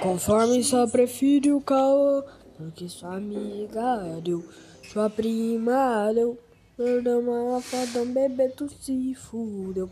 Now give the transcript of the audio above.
Conforme só prefiro o caô, porque sua amiga deu, sua prima deu, perdão, uma foda, um bebê, tu se fudeu.